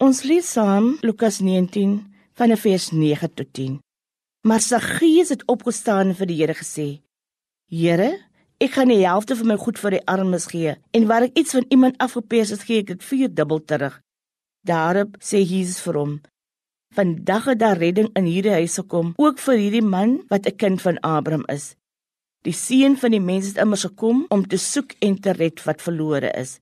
Ons lees saam Lukas 19 van vers 9 tot 10. Maar Saggeus het opgestaan en vir die Here gesê: Here, ek gaan die helfte van my goed vir die armes gee en waar ek iets van iemand afgepers het, gee ek dit vier dubbel terug. Daarop sê Jesus vir hom: Vandag het daar redding in hierdie huis gekom, ook vir hierdie man wat 'n kind van Abraham is. Die seun van die mens het immers gekom om te soek en te red wat verlore is.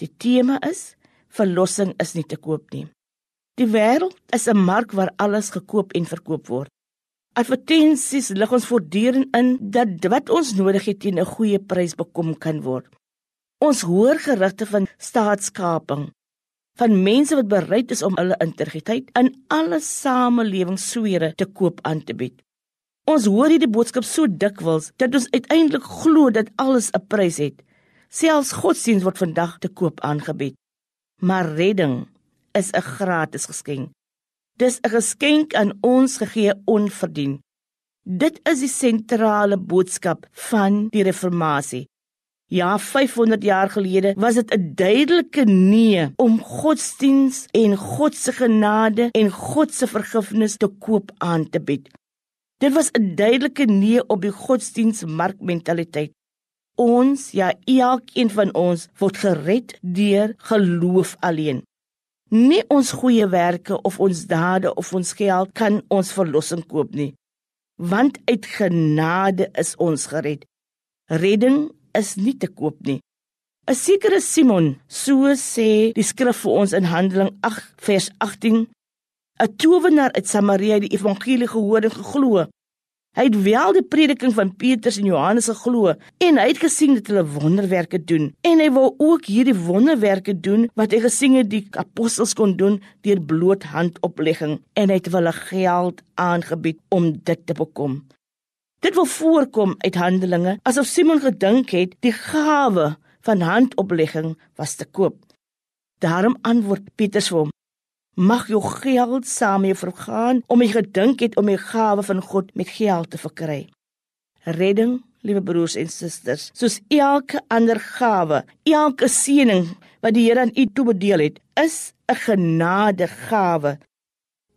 Die tema is verlossing is nie te koop nie. Die wêreld is 'n mark waar alles gekoop en verkoop word. Advertensies lig ons voortdurend in dat wat ons nodig het teen 'n goeie prys bekom kan word. Ons hoor gerugte van staatskaping, van mense wat bereid is om hulle integriteit in alle samelewingssfere te koop aan te bied. Ons hoor hierdie boodskap so dikwels dat ons uiteindelik glo dat alles 'n prys het. Selfs godsdienst word vandag te koop aangebied maar redding is 'n gratis geskenk. Dis 'n geskenk aan ons gegee onverdien. Dit is die sentrale boodskap van die reformatie. Ja, 500 jaar gelede was dit 'n duidelike nee om godsdiens en God se genade en God se vergifnis te koop aan te bied. Dit was 'n duidelike nee op die godsdiensmarkmentaliteit. Ons, ja, elkeen van ons word gered deur geloof alleen. Nie ons goeie werke of ons dade of ons geld kan ons verlossing koop nie. Want uit genade is ons gered. Redding is nie te koop nie. 'n Sekere Simon, so sê die skrif vir ons in Handeling 8 vers 18, 'n towenaar uit Samaria het die evangelie gehoor en geglo. Hy het wel die prediking van Petrus en Johannes geglo en hy het gesien dat hulle wonderwerke doen en hy wou ook hierdie wonderwerke doen wat hy gesien het die apostels kon doen deur bloot handoplegging en hy het hulle geld aangebied om dit te bekom. Dit wil voorkom uit Handelinge asof Simon gedink het die gawe van handoplegging was te koop. Daarom antwoord Petrus vir hom: mag jou geld saam jou vergaan om jy gedink het om die gawe van God met geld te verkry. Redding, liewe broers en susters, soos elke ander gawe, elke seëning wat die Here aan u toebedeel het, is 'n genadegawe.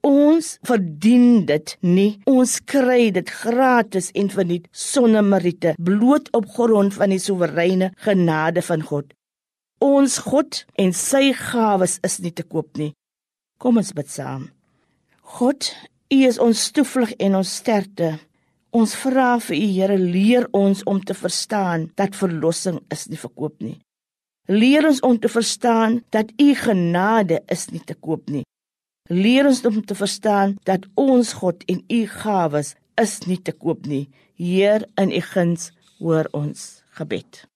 Ons verdien dit nie. Ons kry dit gratis en verniet sonder meriete, bloot op grond van die soewereine genade van God. Ons God en sy gawes is nie te koop nie. Kom ons bid saam. God, U is ons toevlug en ons sterkte. Ons vra vir U Here, leer ons om te verstaan dat verlossing is nie verkoop nie. Leer ons om te verstaan dat U genade is nie te koop nie. Leer ons om te verstaan dat ons God en U gawes is nie te koop nie. Heer, in U guns hoor ons gebed.